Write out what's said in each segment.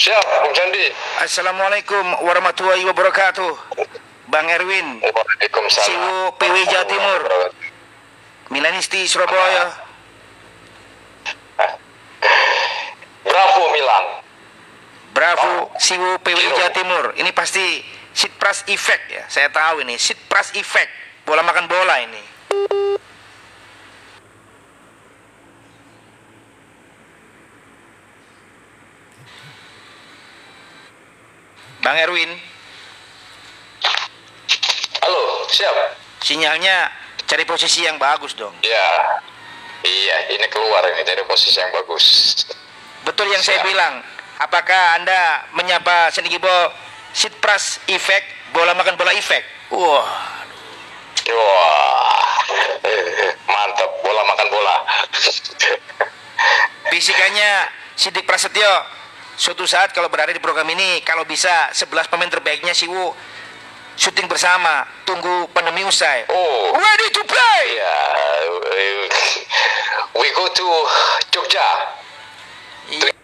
Siap, Bung Candi. Assalamualaikum warahmatullahi wabarakatuh. Bang Erwin, Waalaikumsalam. Siwu PW Jawa Timur, Milanisti Surabaya. Bravo Milan. Bravo, Siwu PW Jawa Timur. Ini pasti Sitpras Effect ya. Saya tahu ini Sitpras Effect. Bola makan bola ini. Bang Erwin, Halo, siap. sinyalnya cari posisi yang bagus dong. Ya. Iya, ini keluar ini dari posisi yang bagus. Betul yang saya Siap. bilang. Apakah Anda menyapa Senigibo Sitpras Effect, bola makan bola effect? Wah, Wah. Mantap, bola makan bola. bisikannya Sidik Prasetyo. Suatu saat kalau berada di program ini, kalau bisa 11 pemain terbaiknya Siwu syuting bersama. Tunggu pandemi usai. Oh. Ready to play! Ya, we go to Jogja. Iya.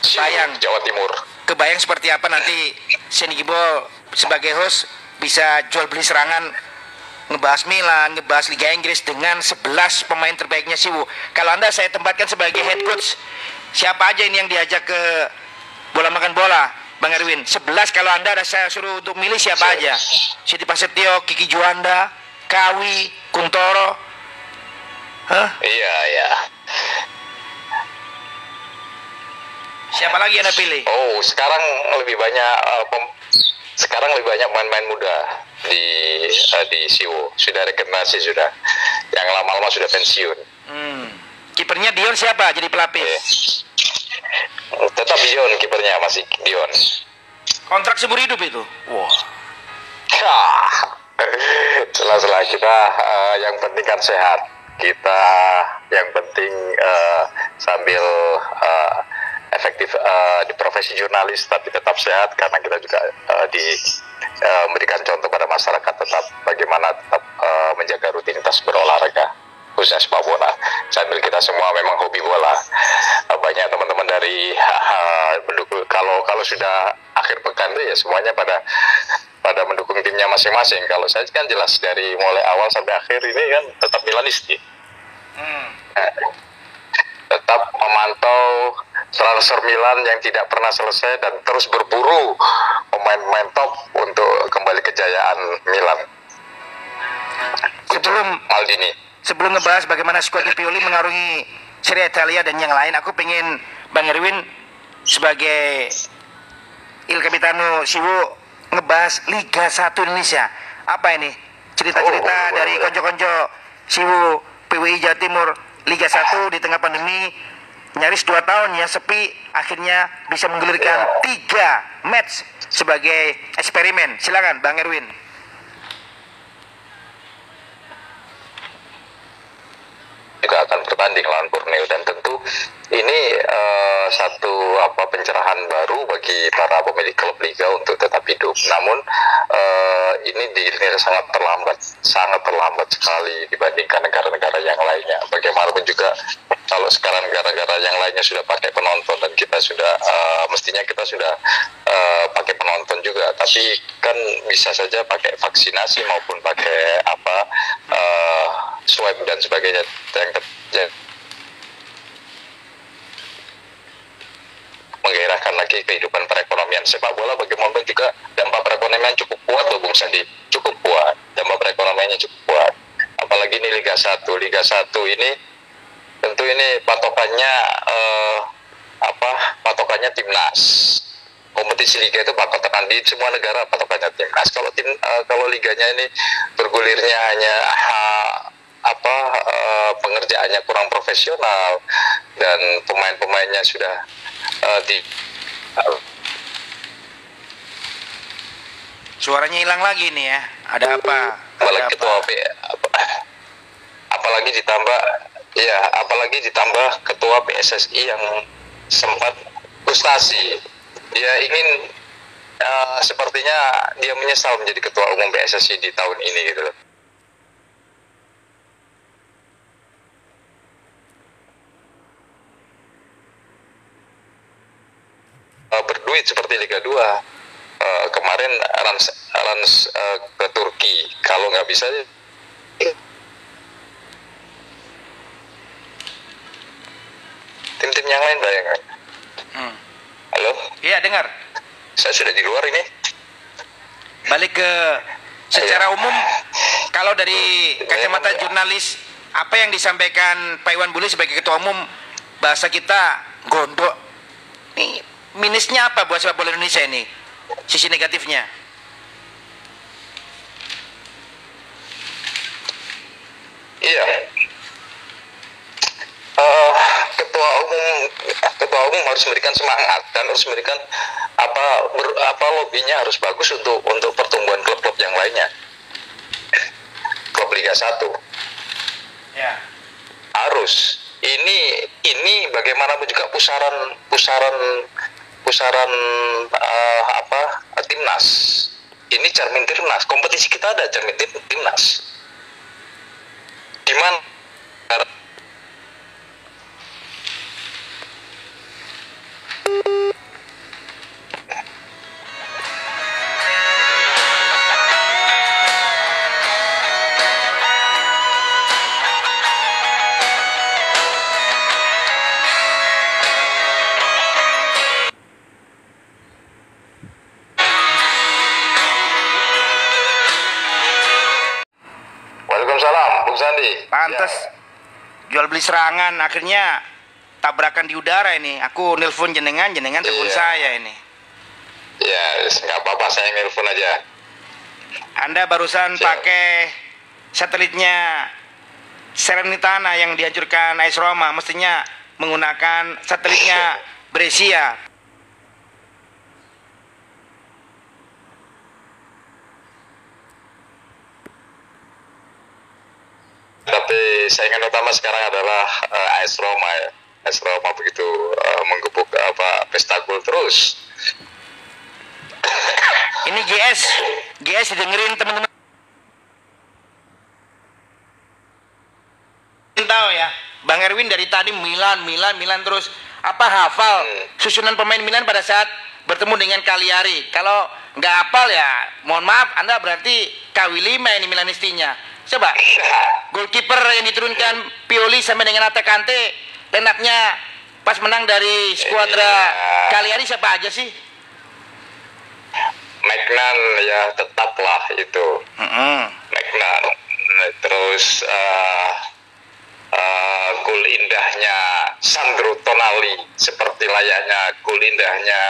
Sayang. Jawa Timur. Kebayang seperti apa nanti Senigibo sebagai host bisa jual beli serangan ngebahas Milan, ngebahas Liga Inggris dengan 11 pemain terbaiknya Siwu. Kalau Anda saya tempatkan sebagai head coach, siapa aja ini yang diajak ke bola makan bola? Bang Erwin, 11 kalau Anda ada saya suruh untuk milih siapa aja? Siti Prasetyo, Kiki Juanda, Kawi, Kuntoro. Hah? Iya, iya. Siapa lagi yang Anda pilih? Oh, sekarang lebih banyak uh, pem- sekarang lebih banyak pemain-pemain muda di uh, di Siwo. Sudah regenerasi sudah. Yang lama-lama sudah pensiun. Hmm. Kipernya Dion siapa jadi pelapis? Eh, Tetap Dion kipernya masih Dion. Kontrak seumur hidup itu. Wah. Hah. Setelah-setelah kita uh, yang penting kan sehat. Kita yang penting uh, sambil uh, efektif uh, di profesi jurnalis tapi tetap sehat karena kita juga uh, di uh, memberikan contoh pada masyarakat tetap bagaimana tetap uh, menjaga rutinitas berolahraga khususnya sepak bola. Sambil kita semua memang hobi bola. Uh, banyak teman-teman dari uh, mendukung kalau kalau sudah akhir pekan itu ya semuanya pada pada mendukung timnya masing-masing. Kalau saya kan jelas dari mulai awal sampai akhir ini kan tetap Milanisti Hmm. Eh, tetap memantau transfer Milan yang tidak pernah selesai dan terus berburu pemain-pemain top untuk kembali kejayaan Milan. Sebelum Maldini. sebelum ngebahas bagaimana skuad Pioli mengarungi Serie Italia dan yang lain, aku pengen Bang Erwin sebagai Il Capitano Siwu ngebahas Liga 1 Indonesia. Apa ini? Cerita-cerita Oh, dari boleh. konco-konco Siwu PWI Jawa Timur Liga 1 di tengah pandemi nyaris dua tahun ya sepi. Akhirnya bisa menggulirkan tiga match sebagai eksperimen. Silakan Bang Erwin juga akan bertanding lawan Borneo dan tentu ini eh, satu apa pencerahan baru bagi para pemilik klub liga untuk tetap hidup. Namun eh, ini dinilai sangat terlambat, sangat terlambat sekali dibandingkan negara-negara yang lainnya. Bagaimanapun juga kalau sekarang negara-negara yang lainnya sudah pakai penonton dan kita sudah eh, mestinya kita sudah eh, pakai penonton juga, tapi kan bisa saja pakai vaksinasi maupun pakai apa dan sebagainya yang terjadi menggairahkan lagi kehidupan perekonomian sepak bola. Bagaimana juga dampak perekonomian cukup kuat loh Bung Sandi. Cukup kuat. Dampak perekonomiannya cukup kuat. Apalagi ini Liga 1 Liga 1 ini tentu ini patokannya eh, apa patokannya timnas. Kompetisi liga itu patokan di semua negara patokannya timnas. Kalau tim eh, kalau liganya ini bergulirnya hanya ah, apa eh, pengerjaannya kurang profesional dan pemain-pemainnya sudah eh, di Suaranya hilang lagi nih ya. Ada apa? Ada apalagi apa? ketua apa- apalagi ditambah ya apalagi ditambah ketua PSSI yang sempat frustasi dia ingin eh, sepertinya dia menyesal menjadi ketua umum PSSI di tahun ini gitu loh duit seperti Liga 2 uh, kemarin Rans, Rans uh, ke Turki. Kalau nggak bisa tim-tim yang lain bayangkan Hmm. halo? Iya dengar. saya sudah di luar ini. Balik ke secara umum, kalau dari kacamata jurnalis, apa yang disampaikan Pak Iwan Bule sebagai ketua umum bahasa kita gondok. Minusnya apa buat sepak bola Indonesia ini? Sisi negatifnya. Iya. Eh, ketua umum ketua umum harus memberikan semangat dan harus memberikan apa ber, apa lobbynya harus bagus untuk untuk pertumbuhan klub-klub yang lainnya. Klub Liga 1 Ya. harus ini ini bagaimanapun juga pusaran pusaran pusaran eh, apa timnas. Ini cermin timnas. Kompetisi kita ada cermin tim, timnas. Di mana serangan akhirnya tabrakan di udara ini. Aku nelpon jenengan, jenengan telepon Iya. saya ini. ya nggak apa-apa saya nelfon aja Anda barusan Siap. pakai satelitnya Serenitana yang dihancurkan AS Roma, mestinya menggunakan satelitnya Brescia. Tapi saingan utama sekarang adalah eh, AS Roma ya AS Roma begitu eh, menggebuk apa pesta gol terus Ini GS, GS didengerin teman-teman. Tahu ya, Bang Erwin dari tadi Milan, Milan, Milan terus apa hafal Hmm. susunan pemain Milan pada saat bertemu dengan Cagliari. Kalau nggak hafal ya, mohon maaf, Anda berarti KW5 ini Milanistinya. Coba, goalkeeper yang diturunkan Pioli sampai dengan Atakante, lenaknya pas menang dari skuadra. Cagliari siapa aja sih? Magnan ya tetaplah itu Mm-mm. Magnan terus eh eh, gol indahnya Sandro Tonali seperti layaknya gol indahnya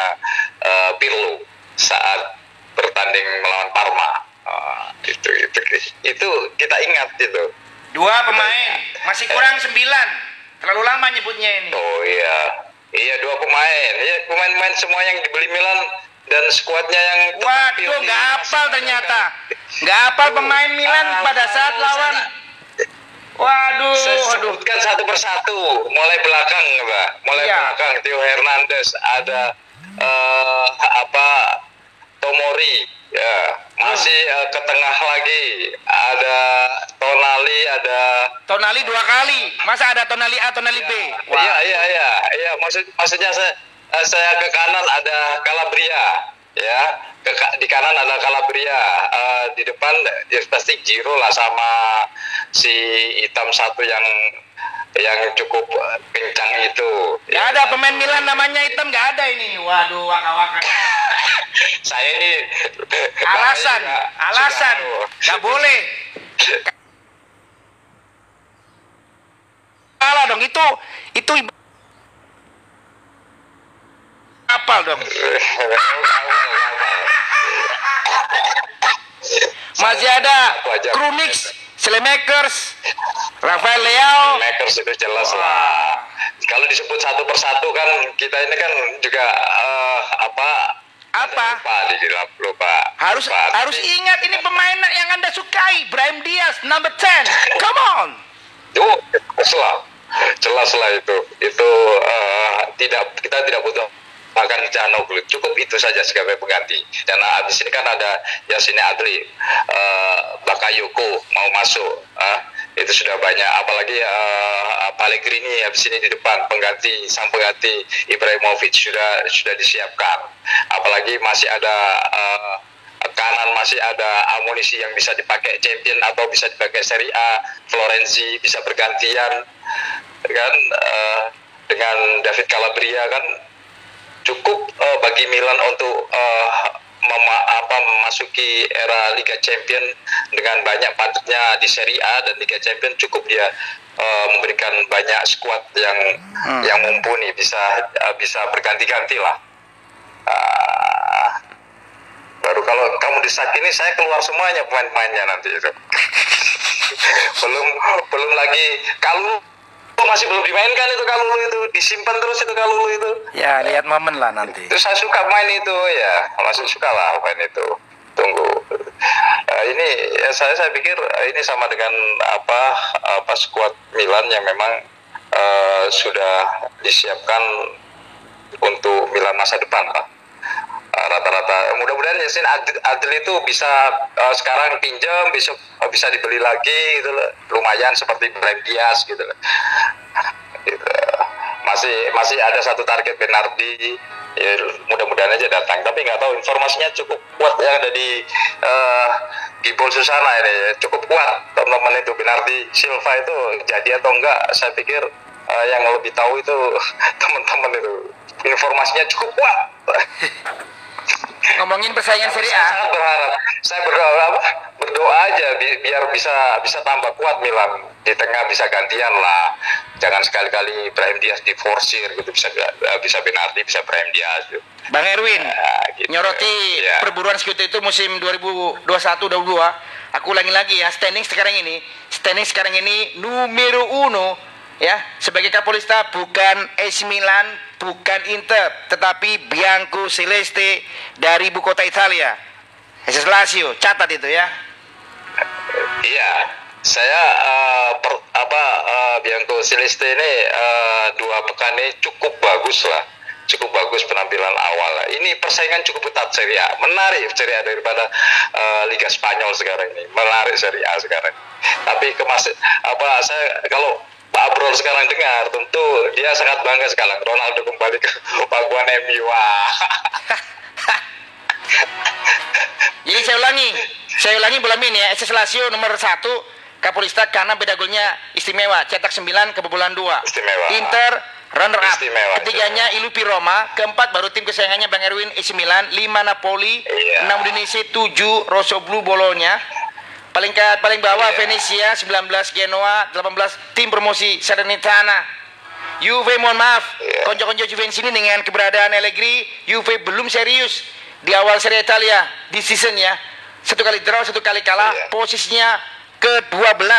eh, Pirlo saat bertanding melawan Parma Eh, itu itu itu kita ingat itu Dua pemain, masih kurang sembilan. Terlalu lama nyebutnya ini. oh iya iya dua pemain iya pemain-pemain semua yang dibeli Milan dan skuadnya yang Waduh, nggak hafal ternyata. Nggak hafal pemain Milan Ah, pada saat lawan. Waduh, Saya waduh. sebutkan satu persatu, mulai belakang, Mbak. Mulai Iya. belakang, Theo Hernandez, ada eh, apa Tomori, ya masih eh, ke tengah lagi, ada Tonali, ada Tonali dua kali. Masa ada Tonali A, Tonali B? Wah. Iya, iya, iya, iya. Maksud, maksudnya saya, eh, saya ke kanan ada Calabria, ya. Ke, di kanan ada Calabria, Eh, di depan ya pasti Giro lah sama si hitam satu yang yang cukup kencang itu. Nggak ada pemain Milan namanya hitam nggak ada ini. Waduh, waka-waka. Saya ini Alasan, juga alasan. Nggak boleh. Salah dong itu itu iba- apal dong. Masih ada. Krunix, Selemakers, Rafael Leao. Makers itu jelas lah. Kalau disebut satu persatu kan kita ini kan juga eh, apa? Apa? Lupa, di lupa. Harus Lupa. harus ingat ini pemain yang Anda sukai, Brahim Diaz, number 10. Come on. Oh, jelas jelas lah itu. Itu eh, tidak kita tidak butuh bahkan Canoglu cukup itu saja sebagai pengganti. Dan habis ini kan ada Yasine Adli, eh, Bakayoko mau masuk. eh. itu sudah banyak apalagi uh, Pellegrini habis ini di depan pengganti sang pengganti Ibrahimovic sudah sudah disiapkan apalagi masih ada uh, kanan masih ada amunisi yang bisa dipakai champion atau bisa dipakai Serie A Florenzi bisa bergantian kan uh, dengan David Calabria kan cukup uh, bagi Milan untuk uh, mema apa memasuki era Liga Champion dengan banyak patutnya di Serie A dan Liga Champion cukup dia uh, memberikan banyak skuad yang hmm. yang mumpuni bisa uh, bisa berganti-ganti lah. Uh, baru kalau kamu di saat ini saya keluar semuanya pemain-pemainnya nanti itu. belum belum lagi kalau masih belum dimainkan itu kalau itu. Disimpan terus itu kalau itu. Ya lihat momen lah nanti. Terus saya suka main itu ya. Masih suka lah main itu. Tunggu. Uh, ini ya saya saya pikir uh, ini sama dengan apa apa skuad Milan yang memang uh, sudah disiapkan untuk Milan masa depan lah rata-rata mudah-mudahan Yasin Adil, Adil itu bisa uh, sekarang pinjam besok uh, bisa dibeli lagi gitu loh. Lumayan seperti Brand Diaz gitu loh. Gitu. masih masih ada satu target Benardi ya mudah-mudahan aja datang. Tapi nggak tahu informasinya cukup kuat yang ada di uh, Gibol Susana ini. Cukup kuat teman-teman itu Benardi Silva itu jadi atau enggak saya pikir uh, yang lebih tahu itu teman-teman itu informasinya cukup kuat ngomongin persaingan Serie A. Saya berharap, saya berdoa apa? Berdoa aja bi biar bisa bisa tambah kuat Milan di tengah bisa gantian lah. Jangan sekali-kali Ibrahim Diaz diforsir gitu bisa bisa Benardi bisa Ibrahim Diaz. Gitu. Bang Erwin, ya, gitu. nyoroti ya. perburuan Sekutu itu musim 2021-22. Aku ulangi lagi ya, standing sekarang ini, standing sekarang ini numero uno ya sebagai Kapolista bukan AC Milan, bukan Inter, tetapi Bianco Celeste dari ibu kota Italia. SS Lazio, catat itu ya. Iya, saya uh, per, apa uh, Bianco Celeste ini uh, dua pekan ini cukup bagus lah cukup bagus penampilan awal. Ini persaingan cukup ketat Serie A. Menarik Serie A daripada uh, Liga Spanyol sekarang ini. Menarik Serie A sekarang. Tapi kemas apa saya kalau Pak Abrol sekarang dengar, tentu dia sangat bangga sekarang Ronaldo kembali ke pangkuan MU. Jadi saya ulangi, saya ulangi bulan ini ya, SS Lazio nomor satu, Kapolista karena beda golnya istimewa, cetak 9 kebobolan 2. Istimewa. Inter runner up. Istimewa, Ketiganya Ilupi Roma, keempat baru tim kesayangannya Bang Erwin AC Milan, 5 Napoli, iya. 6 Udinese, 7 Rosso Blu Bolonya, Paling ke paling bawah yeah. Venesia 19 Genoa 18 tim promosi Salernitana. Juve mohon maaf, yeah. konco-konco Juventus ini dengan keberadaan Allegri, Juve belum serius di awal Serie Italia di season ya. Satu kali draw, satu kali kalah, yeah. posisinya ke-12.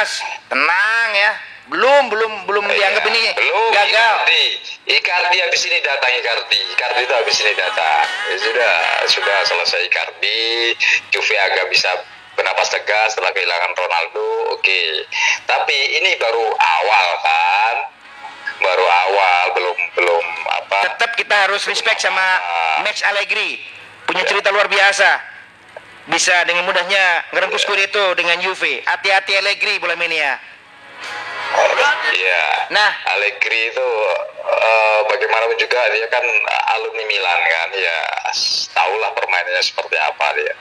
Tenang ya. Belum belum belum yeah. dianggap ini belum, gagal. Icardi. Icardi habis ini datang Icardi. Icardi itu habis ini datang. Ya, sudah sudah selesai Icardi. Juve agak bisa bernapas tegas setelah kehilangan Ronaldo oke okay. tapi ini baru awal kan baru awal belum belum apa tetap kita harus respect sama Max Allegri punya ya. cerita luar biasa bisa dengan mudahnya ngerengkus ya. itu dengan Juve hati-hati Allegri bulan ini ya Iya. Nah, Allegri itu uh, bagaimanapun juga dia kan alumni Milan kan, ya tahulah permainannya seperti apa dia.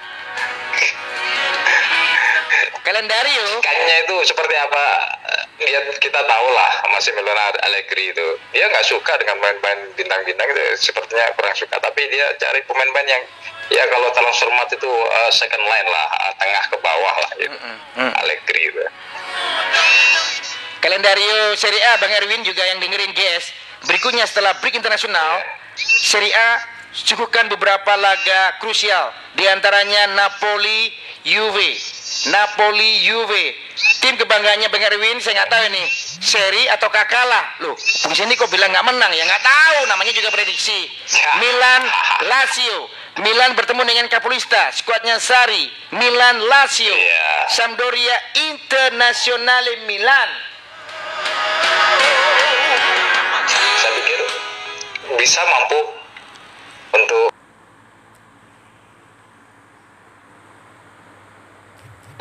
Kalendario. Kayaknya itu seperti apa? Dia kita tahu lah masih Milona Allegri itu. Dia nggak suka dengan main-main bintang-bintang itu. Sepertinya kurang suka. Tapi dia cari pemain-pemain yang ya kalau calon format itu uh, second line lah, uh, tengah ke bawah lah gitu. Mm -hmm. Allegri itu. Kalendario Serie A Bang Erwin juga yang dengerin GS. Berikutnya setelah break internasional, yeah. Serie A cukupkan beberapa laga krusial di antaranya Napoli, Juve, Napoli, Juve. Tim kebanggaannya Bang Erwin, saya nggak tahu ini seri atau kalah. Loh, di sini kok bilang nggak menang ya nggak tahu. Namanya juga prediksi. Milan, Lazio. Milan bertemu dengan Capolista, skuadnya Sari, Milan, Lazio, yeah. Sampdoria, Internazionale Milan. Saya pikir bisa mampu untuk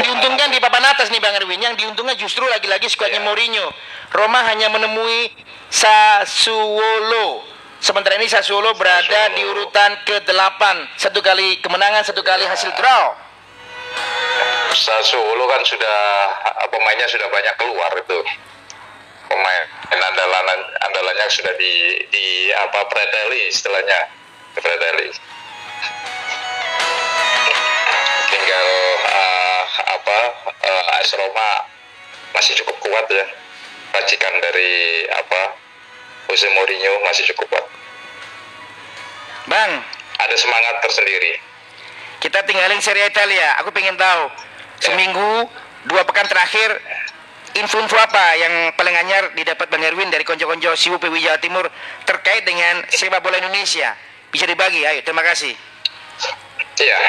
diuntungkan di papan atas nih Bang Erwin, yang diuntungkan justru lagi-lagi skuadnya Iya. Mourinho. Roma hanya menemui Sassuolo. Sementara ini Sassuolo berada Sassuolo. di urutan ke-8. Satu kali kemenangan, satu kali hasil draw. Sassuolo kan sudah pemainnya sudah banyak keluar itu pemain andalan andalannya sudah di di apa preteli istilahnya preteli tinggal eh, apa eh, AS Roma masih cukup kuat ya. Racikan dari apa Jose Mourinho masih cukup kuat. Bang, ada semangat tersendiri. Kita tinggalin Serie Italia. Aku pengen tahu seminggu, dua pekan terakhir info-info apa yang paling anyar didapat Bang Erwin dari konco-konco Siwu PW Jawa Timur terkait dengan sepak bola Indonesia? Bisa dibagi, ayo. Terima kasih. Iya,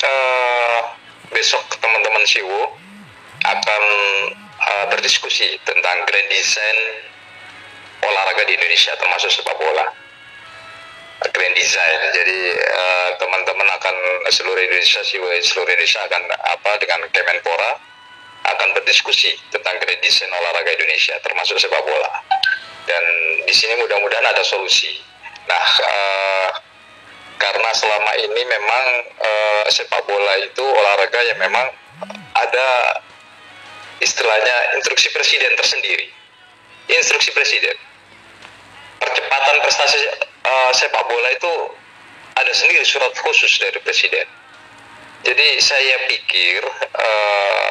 eh, besok teman-teman Siwo akan eh, berdiskusi tentang grand design olahraga di Indonesia termasuk sepak bola. Grand design, jadi eh, teman-teman akan seluruh Indonesia, Siwo seluruh Indonesia akan apa dengan Kemenpora akan berdiskusi tentang grand design olahraga Indonesia termasuk sepak bola. Dan di sini mudah-mudahan ada solusi. Nah, eh, karena selama ini memang eh, sepak bola itu olahraga yang memang ada istilahnya instruksi presiden tersendiri. Instruksi presiden. Percepatan prestasi eh, sepak bola itu ada sendiri surat khusus dari presiden. Jadi saya pikir eh,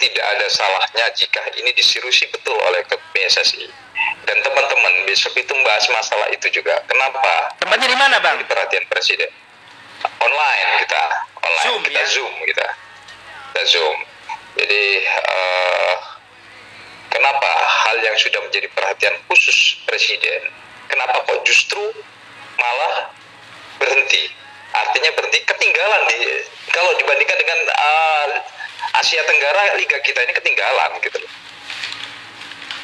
tidak ada salahnya jika ini disirusi betul oleh PSSI dan teman-teman besok itu membahas masalah itu juga. Kenapa? Tempatnya di mana, Bang? Jadi perhatian presiden online kita online Zoom, kita ya? zoom kita kita zoom jadi eh, kenapa hal yang sudah menjadi perhatian khusus presiden kenapa kok justru malah berhenti artinya berhenti ketinggalan di kalau dibandingkan dengan eh, Asia Tenggara liga kita ini ketinggalan gitu loh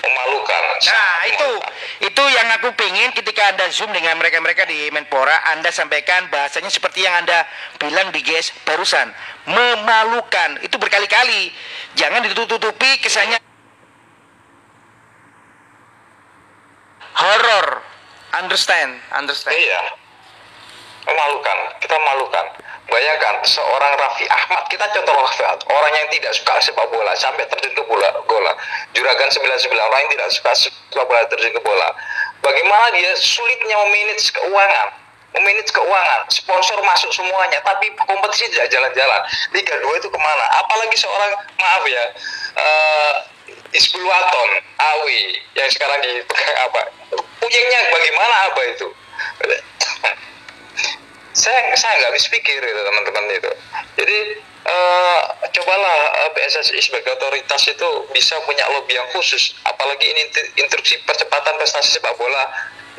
memalukan Nah, itu memalukan. itu yang aku pengen ketika Anda Zoom dengan mereka-mereka di Menpora, Anda sampaikan bahasanya seperti yang Anda bilang di GS barusan. Memalukan. Itu berkali-kali. Jangan ditutup-tutupi kesannya horror. Understand, understand. Iya. Memalukan. Kita memalukan. Bayangkan seorang Raffi Ahmad, kita contoh Raffi Ahmad, orang yang tidak suka sepak bola sampai terjun ke bola, bola. Juragan 99 orang yang tidak suka sepak bola terjun ke bola. Bagaimana dia sulitnya memanage keuangan, memanage keuangan, sponsor masuk semuanya, tapi kompetisi tidak jalan-jalan. Liga 2 itu ke mana? Apalagi seorang, maaf ya, eh Isbul Waton, Awi, yang sekarang dipegang apa? Puyengnya bagaimana apa itu? saya saya nggak habis pikir gitu teman-teman itu jadi eh, cobalah eh, PSSI sebagai otoritas itu bisa punya lobby yang khusus apalagi ini instruksi percepatan prestasi sepak bola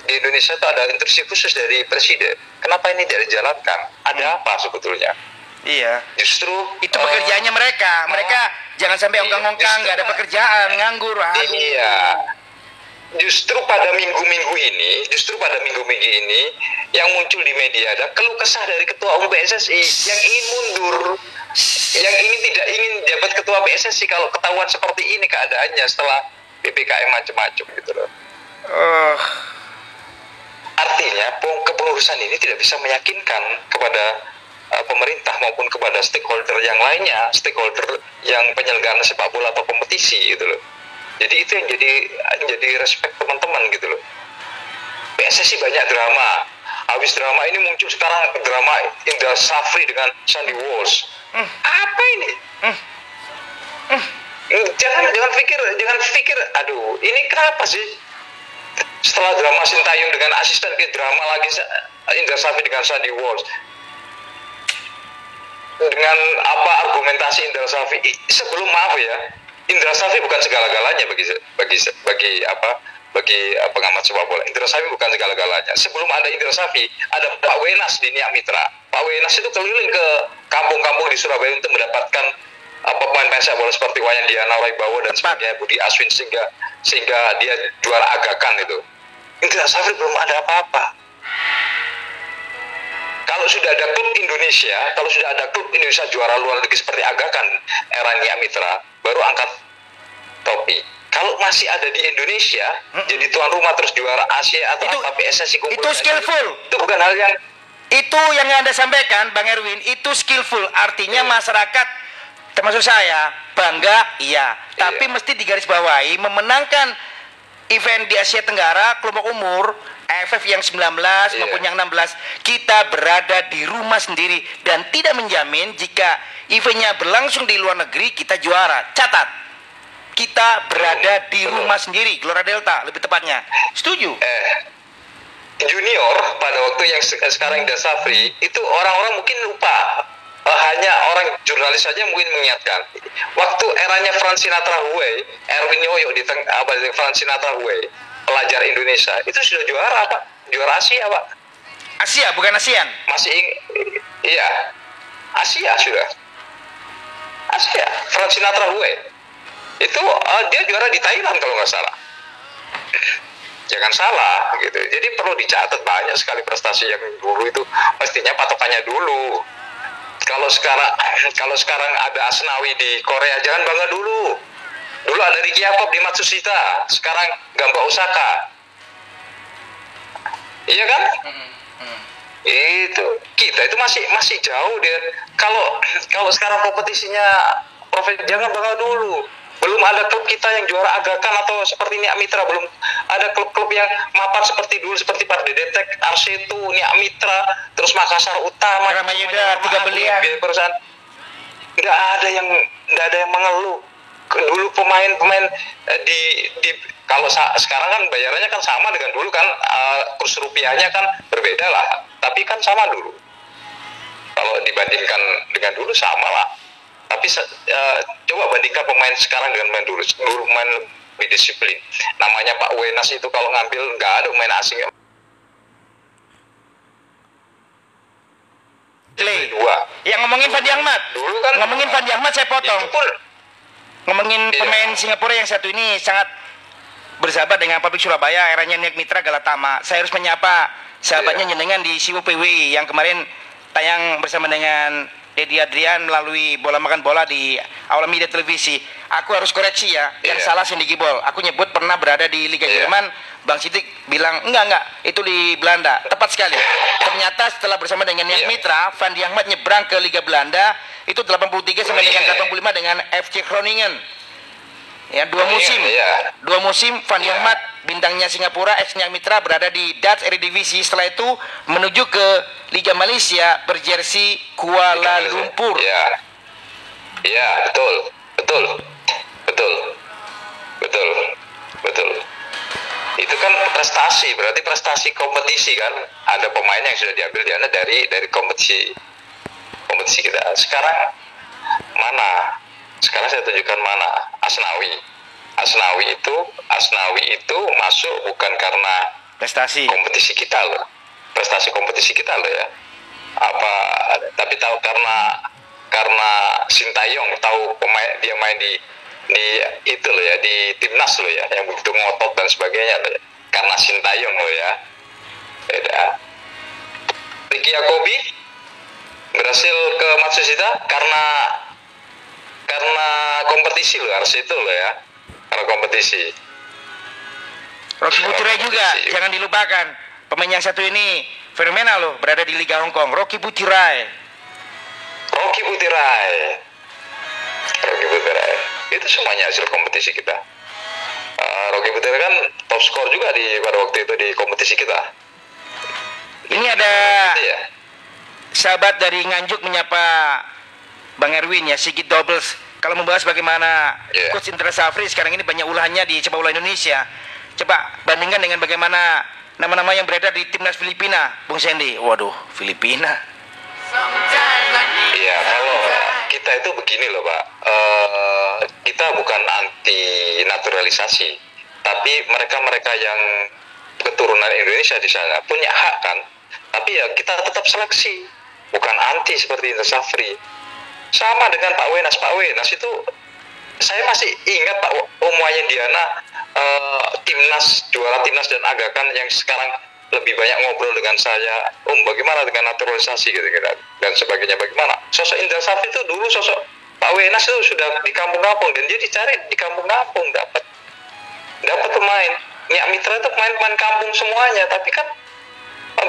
di Indonesia itu ada instruksi khusus dari presiden kenapa ini tidak dijalankan ada apa sebetulnya Iya. justru Itu eh, pekerjaannya mereka. Mereka jangan sampai Iya, ongkang-ongkang, nggak ada pekerjaan, nganggur. Aduh. Iya. Justru pada minggu-minggu ini, justru pada minggu-minggu ini yang muncul di media ada keluh kesah dari ketua umum PSSI yang ingin mundur, yang ini tidak ingin jabat ketua PSSI kalau ketahuan seperti ini keadaannya setelah PPKM macam-macam gitu loh. Oh. Artinya peng- kepengurusan ini tidak bisa meyakinkan kepada uh, pemerintah maupun kepada stakeholder yang lainnya, stakeholder yang penyelenggaraan sepak bola atau kompetisi gitu loh. Jadi itu yang jadi jadi respect teman-teman gitu loh. PSSI banyak drama. Habis drama ini muncul sekarang drama Indra Safri dengan Sandy Walsh. Apa ini? Jangan jangan pikir jangan pikir aduh ini kenapa sih? Setelah drama Sintayong dengan asisten ke drama lagi Indra Safri dengan Sandy Walsh dengan apa argumentasi Indra Safri sebelum maaf ya Indra Safri bukan segala-galanya bagi bagi bagi apa bagi uh, pengamat sepak bola. Indra Safri bukan segala-galanya. Sebelum ada Indra Safri ada Pak Wenas di Niak Mitra. Pak Wenas itu keliling ke kampung-kampung di Surabaya untuk mendapatkan uh, pemain-pemain sepak bola seperti Wayan Diana Raibawo dan Tepat. sebagainya Budi Aswin sehingga sehingga dia juara agakan itu. Indra Safri belum ada apa-apa. Kalau kalau sudah ada klub Indonesia, kalau sudah ada klub Indonesia juara luar negeri seperti Agakan era Nia Mitra, baru angkat topi. Kalau masih ada di Indonesia, jadi tuan rumah terus juara Asia atau Itu- apa PSSI itu skillful. Itu bukan hal yang Itu yang Anda sampaikan, Bang Erwin, itu skillful. Artinya Iya. masyarakat, termasuk saya, bangga, iya. Tapi Iya. mesti digarisbawahi, memenangkan event di Asia Tenggara, kelompok umur, AFF yang 19 Iya. maupun yang 16, kita berada di rumah sendiri dan tidak menjamin jika eventnya berlangsung di luar negeri, kita juara. Catat, kita berada di Betul. rumah sendiri, Gelora Delta, lebih tepatnya. Setuju? eh, junior pada waktu yang se- sekarang Indra Safri itu orang-orang mungkin lupa hanya orang jurnalis saja mungkin mengingatkan. Waktu eranya Frank Sinatra Huey Erwin Yoyo di teng apa di Frank Sinatra Huey pelajar Indonesia itu sudah juara pak. Juara Asia pak. Asia, bukan ASEAN. masih iya. Asia sudah. Asia. Frank Sinatra Huey itu eh, dia juara di Thailand kalau nggak salah. Jangan salah gitu. Jadi perlu dicatat banyak sekali prestasi yang dulu itu. Mestinya patokannya dulu kalau sekarang kalau sekarang ada Asnawi di Korea jangan bangga dulu. Dulu ada Ricky Yakob di Matsushita sekarang Gamba Osaka. Iya kan? Itu kita itu masih masih jauh dia kalau kalau sekarang kompetisinya profes jangan bangga dulu belum ada klub kita yang juara agakan atau seperti Nia Mitra. Belum ada klub-klub yang mapan seperti dulu seperti Pardedetek, Arsetu, Nia Mitra, terus Makassar Utama, Ramayuda, Tiga Belian. Perusahaan. Nggak ada yang nggak ada yang mengeluh. Dulu pemain-pemain eh, di di kalau sa- sekarang kan bayarannya kan sama dengan dulu kan eh, kurs rupiahnya kan berbeda lah. Tapi kan sama dulu. Kalau dibandingkan dengan dulu sama lah tapi eh, coba bandingkan pemain sekarang dengan pemain dulu dulu pemain lebih disiplin namanya Pak Wenas itu kalau ngambil nggak ada pemain asing Play. dua Yang ngomongin Fandi Ahmad. Dulu kan- ngomongin Fandi Ahmad saya potong. pun Ngomongin Iya. pemain Singapura yang satu ini sangat bersahabat dengan Pabrik Surabaya, eranya Niak Mitra Galatama. Saya harus menyapa sahabatnya Iya. jenengan di Siwo PWI yang kemarin tayang bersama dengan Dedi Adrian melalui bola makan bola di awal media televisi. Aku harus koreksi ya, yang Iya. salah Cindy Gibol. Aku nyebut pernah berada di Liga Iya. Jerman, Bang Sidik bilang enggak enggak, itu di Belanda. Tepat sekali. Ternyata setelah bersama dengan Iya. Mitra, Fandi Ahmad nyebrang ke Liga Belanda, itu 83 sampai dengan Groningen. 85 dengan FC Groningen. Ya, dua Groningen, musim. iya. Dua musim Iya. Ahmad bintangnya Singapura, ex Niak Mitra berada di Dutch Eredivisie. Setelah itu menuju ke Liga Malaysia berjersey Kuala Lumpur. Ya, ya betul, betul, betul, betul, betul. Itu kan prestasi, berarti prestasi kompetisi kan. Ada pemain yang sudah diambil di sana dari dari kompetisi kompetisi kita. Sekarang mana? Sekarang saya tunjukkan mana Asnawi. Asnawi itu Asnawi itu masuk bukan karena Prestasi. kompetisi kita loh prestasi kompetisi kita loh ya apa tapi tahu karena karena Sintayong tahu pemain dia main di di itu loh ya di timnas loh ya yang begitu ngotot dan sebagainya loh ya. karena Sintayong loh ya beda Ricky Yakobi berhasil ke Matsushita karena karena kompetisi loh harus itu loh ya karena kompetisi Rocky Butirai juga, jangan dilupakan. Pemain yang satu ini fenomenal loh, berada di Liga Hong Kong. Rocky Butirai. Rocky Butirai. Rocky Butirai. Itu semuanya hasil kompetisi kita. Eh, Rocky Butirai kan top skor juga di pada waktu itu di kompetisi kita. Ini ada Gitu ya. sahabat dari Nganjuk menyapa Bang Erwin ya, Sigit Doubles. Kalau membahas bagaimana Iya. Coach Indra Safri sekarang ini banyak ulahnya di sepak bola Indonesia. Coba bandingkan dengan bagaimana nama-nama yang beredar di timnas Filipina, Bung Sandy. Waduh, Filipina. Iya, kalau kita itu begini loh, Pak. Eh, kita bukan anti naturalisasi, tapi mereka-mereka yang keturunan Indonesia di sana punya hak kan. Tapi ya kita tetap seleksi, bukan anti seperti Indra Safri. Sama dengan Pak Wenas, Pak Wenas itu saya masih ingat Pak Om Wayan Diana eh, timnas juara timnas dan agakan yang sekarang lebih banyak ngobrol dengan saya om bagaimana dengan naturalisasi? Gitu, gitu dan sebagainya. Bagaimana? Sosok Indra Safri itu dulu sosok Pak Wenas itu sudah di kampung-kampung dan dia dicari di kampung-kampung dapat dapat pemain. Nyak Mitra itu pemain-pemain kampung semuanya tapi kan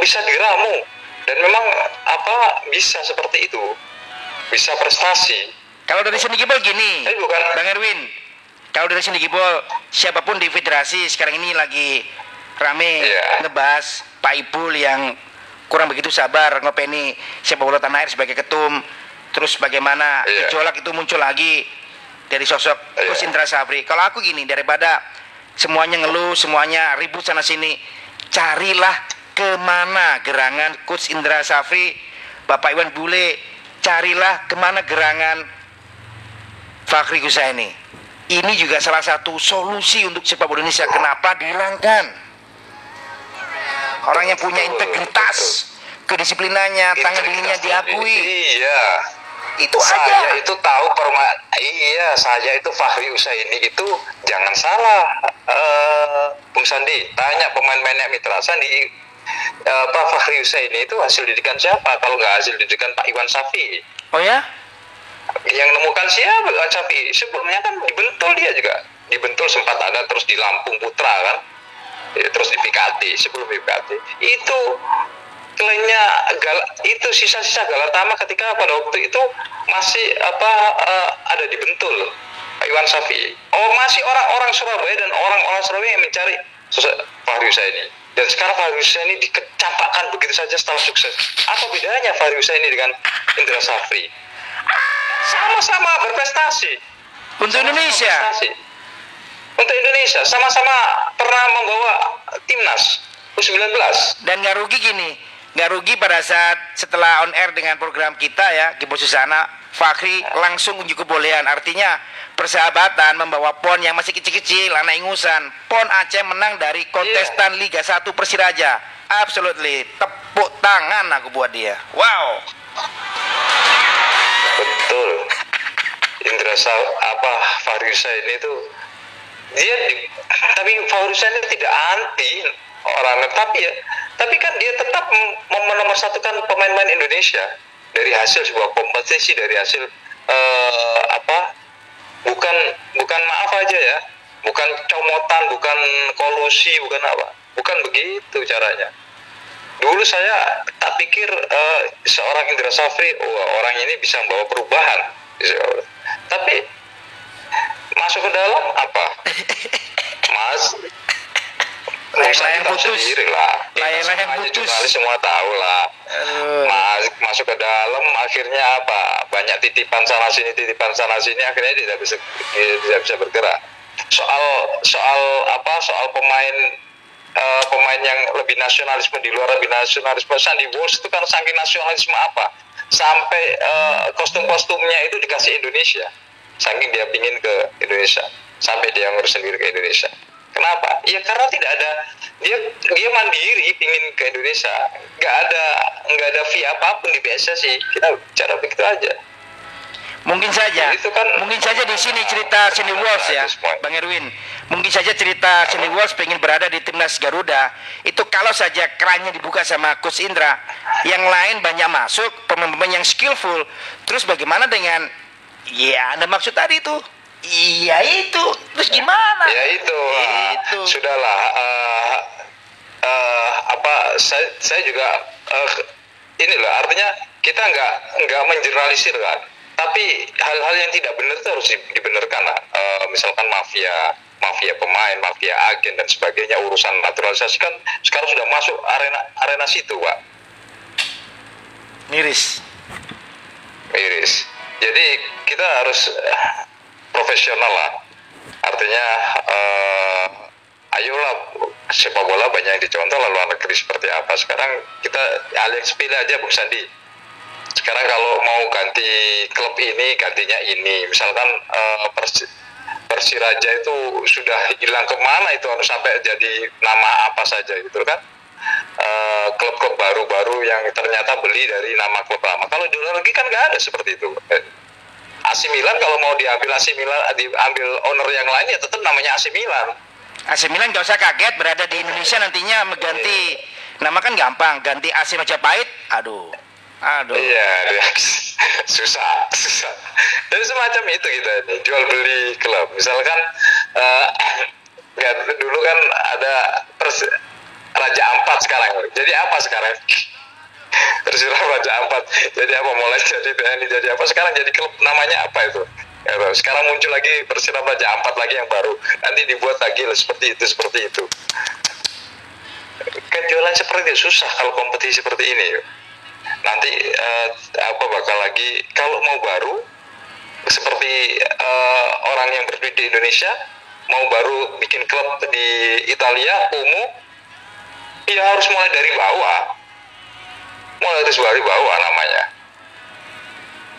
bisa diramu. Dan memang apa bisa seperti itu bisa prestasi kalau dari sini Gibol gini Tapi bukan Bang Erwin kalau dari sini Gibol siapa pun di federasi sekarang ini lagi rame Iya. ngebahas Pak Ipul yang kurang begitu sabar ngopeni sepak bola tanah air sebagai ketum terus bagaimana Iya. gejolak itu muncul lagi dari sosok Iya. Coach Indra Safri kalau aku gini daripada semuanya ngeluh semuanya ribut sana sini carilah ke mana gerangan Coach Indra Safri Bapak Iwan Bule carilah ke mana gerangan Fakri Husaini. Ini juga salah satu solusi untuk sepak bola Indonesia. Kenapa dihilangkan? Orang yang punya integritas kedisiplinannya tangan dirinya Integritas diakui. iya. Itu saya aja. itu tahu perma iya saya itu Fahri Usaini itu jangan salah. Eh Bung Sandi tanya pemain-pemainnya Mitra Sandi eh, Pak Fahri Usaini itu hasil didikan siapa? Kalau nggak hasil didikan Pak Iwan Safi. Oh ya? Yang nemukan siapa? Iwan Safi. Sebelumnya kan dibentul dia juga. Dibentul sempat ada terus di Lampung Putra kan? Ya, terus di Pikati sebelum Pikati itu klaimnya gal itu sisa-sisa Galatama ketika pada waktu itu masih apa eh, ada di Bentul Pak Iwan Safi. Oh masih orang-orang Surabaya dan orang-orang Surabaya yang mencari sosok Fahri ini dan sekarang Fahri ini dikecampakkan begitu saja setelah sukses. Apa bedanya Fahri ini dengan Indra Safri? Sama-sama berprestasi. Untuk Indonesia? berprestasi. Untuk Indonesia sama-sama pernah membawa timnas U19. dan nggak rugi gini nggak rugi pada saat setelah on air dengan program kita ya Gibo Susana. Fakri langsung unjuk kebolehan. Artinya persahabatan membawa pon yang masih kecil-kecil anak ingusan. Pon Aceh menang dari kontestan Liga 1 Persiraja. Absolutely. Tepuk tangan aku buat dia. Wow. Betul. Indra apa Fahriusa ini tuh dia di, tapi Fahriusa ini tidak anti orang. Tapi ya tapi kan dia tetap menomorsatukan pemain-pemain Indonesia dari hasil sebuah kompetisi dari hasil eh, apa bukan bukan maaf aja ya bukan comotan bukan kolusi bukan apa bukan begitu caranya. Dulu saya tak pikir eh, seorang Indra Safri wah, orang ini bisa membawa perubahan. Bisa. tapi masuk ke dalam apa? Mas Layang-layang Kita putus. lah. Layang-layang semuanya putus. jurnalis semua tahu lah. Mas, masuk ke dalam akhirnya apa? Banyak titipan sana sini titipan sana sini akhirnya tidak bisa tidak bisa bergerak. Soal soal apa? Soal pemain eh, pemain yang lebih nasionalisme di luar lebih nasionalisme. Sandy Walsh itu kan saking nasionalisme apa? Sampai eh, kostum-kostumnya itu dikasih Indonesia. Saking dia pingin ke Indonesia. Sampai dia ngurus sendiri ke Indonesia kenapa ya karena tidak ada dia dia mandiri pingin ke Indonesia nggak ada nggak ada fee apa pun di PSSI kita bicara begitu aja Mungkin saja, Itu kan- mungkin saja di sini cerita Cindy Walsh ya, this point. Bang Erwin. Mungkin saja cerita Cindy Walsh pengen berada di timnas Garuda. Itu kalau saja kerannya dibuka sama Coach Indra, yang lain banyak masuk, pemain-pemain yang skillful. Terus bagaimana dengan, ya Anda maksud tadi itu? Iya itu. Terus gimana? ya itu Itu. sudahlah eh, eh, apa saya saya juga eh, ini loh artinya kita nggak nggak menjeralisir kan tapi hal-hal yang tidak benar itu harus di- dibenarkan lah. Eh, misalkan mafia mafia pemain mafia agen dan sebagainya urusan naturalisasi kan sekarang sudah masuk arena arena situ pak Miris. Iris. Jadi kita harus profesional lah. Artinya eh, ayolah sepak bola banyak yang dicontoh lalu luar negeri seperti apa. Sekarang kita yang sepele aja Bung Sandi. Sekarang kalau mau ganti klub ini gantinya ini. Misalkan eh, Persi- Persiraja itu sudah hilang ke mana itu harus sampai jadi nama apa saja gitu kan eh, klub-klub baru-baru yang ternyata beli dari nama klub lama. Kalau di luar kan nggak ada seperti itu. Eh, AC Milan kalau mau diambil AC Milan, diambil owner yang lain ya tetap namanya AC Milan. AC Milan nggak usah kaget berada di Indonesia nantinya mengganti Nama kan gampang, ganti AC Majapahit, aduh. Aduh. Iya, susah, susah. Jadi semacam itu kita ini, jual beli klub. Misalkan eh, nggak dulu kan ada pers, Raja Ampat sekarang. Jadi apa sekarang? Tersiram Raja Ampat. Jadi apa? Mulai jadi TNI jadi apa? Sekarang jadi klub namanya apa itu? Ya, sekarang muncul lagi Persiram Raja Ampat lagi yang baru. Nanti dibuat lagi seperti itu, seperti itu. Kan jualan seperti itu susah kalau kompetisi seperti ini. nanti uh, apa bakal lagi kalau mau baru seperti uh, orang yang berdiri di Indonesia mau baru bikin klub di Italia umum ya harus mulai dari bawah mulai dari bawah namanya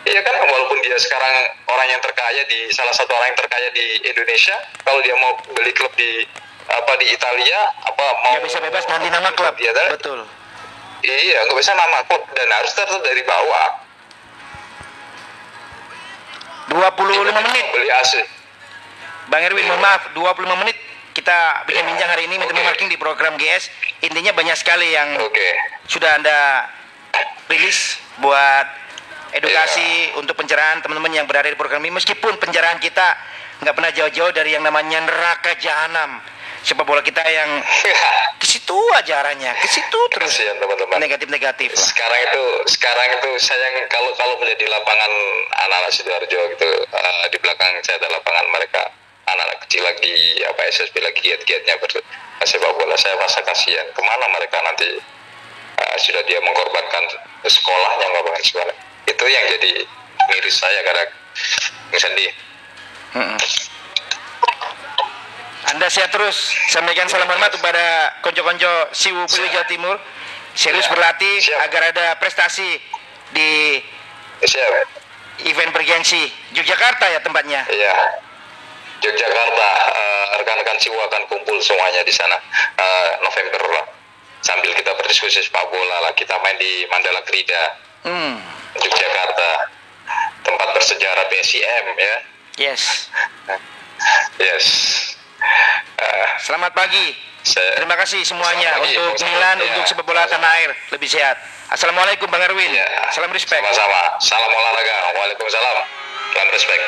Iya kan walaupun dia sekarang orang yang terkaya di salah satu orang yang terkaya di Indonesia kalau dia mau beli klub di apa di Italia apa mau ya bisa bebas nanti nama klub dia betul Iya, nggak bisa nama klub dan harus tetap dari bawah. 25 menit. Beli AC. Bang Erwin, mohon maaf, 25 menit kita bikin bincang hari ini okay. marking di program GS. Intinya banyak sekali yang Oke. sudah Anda rilis buat edukasi untuk pencerahan teman-teman yang berada di program ini. Meskipun pencerahan kita nggak pernah jauh-jauh dari yang namanya neraka jahanam. Sepak bola kita yang ke situ aja arahnya, ke situ terus Kasihan teman-teman. negatif-negatif lah. Sekarang itu sekarang itu sayang kalau kalau menjadi lapangan anak-anak sidoarjo gitu eh, di belakang saya ada lapangan mereka anak-anak kecil lagi apa SSB lagi giat-giatnya bersepak bola saya merasa kasihan ke mana mereka nanti eh, sudah dia mengkorbankan sekolahnya mengorbankan sekolah itu yang jadi miris saya kadang misalnya Mm-mm. Anda sehat terus. Sampaikan salam hormat kepada konco-konco Siwu Puri Jawa Timur. Serius Ya. berlatih Siap. agar ada prestasi di siap event bergengsi Yogyakarta ya tempatnya. Iya. Yogyakarta, eh, rekan-rekan Siwa akan kumpul semuanya di sana eh, November lah. Sambil kita berdiskusi sepak bola lah, kita main di Mandala Krida, Hmm. Yogyakarta. Tempat bersejarah PSIM ya. Yes. Yes. Eh, Selamat pagi. saya, Terima kasih semuanya pagi. untuk Selamat- Milan, ya. untuk sepak bola tanah air lebih sehat. Assalamualaikum Bang Erwin. ya, Salam respect. Sama-sama. Salam olahraga. Waalaikumsalam. Salam respect.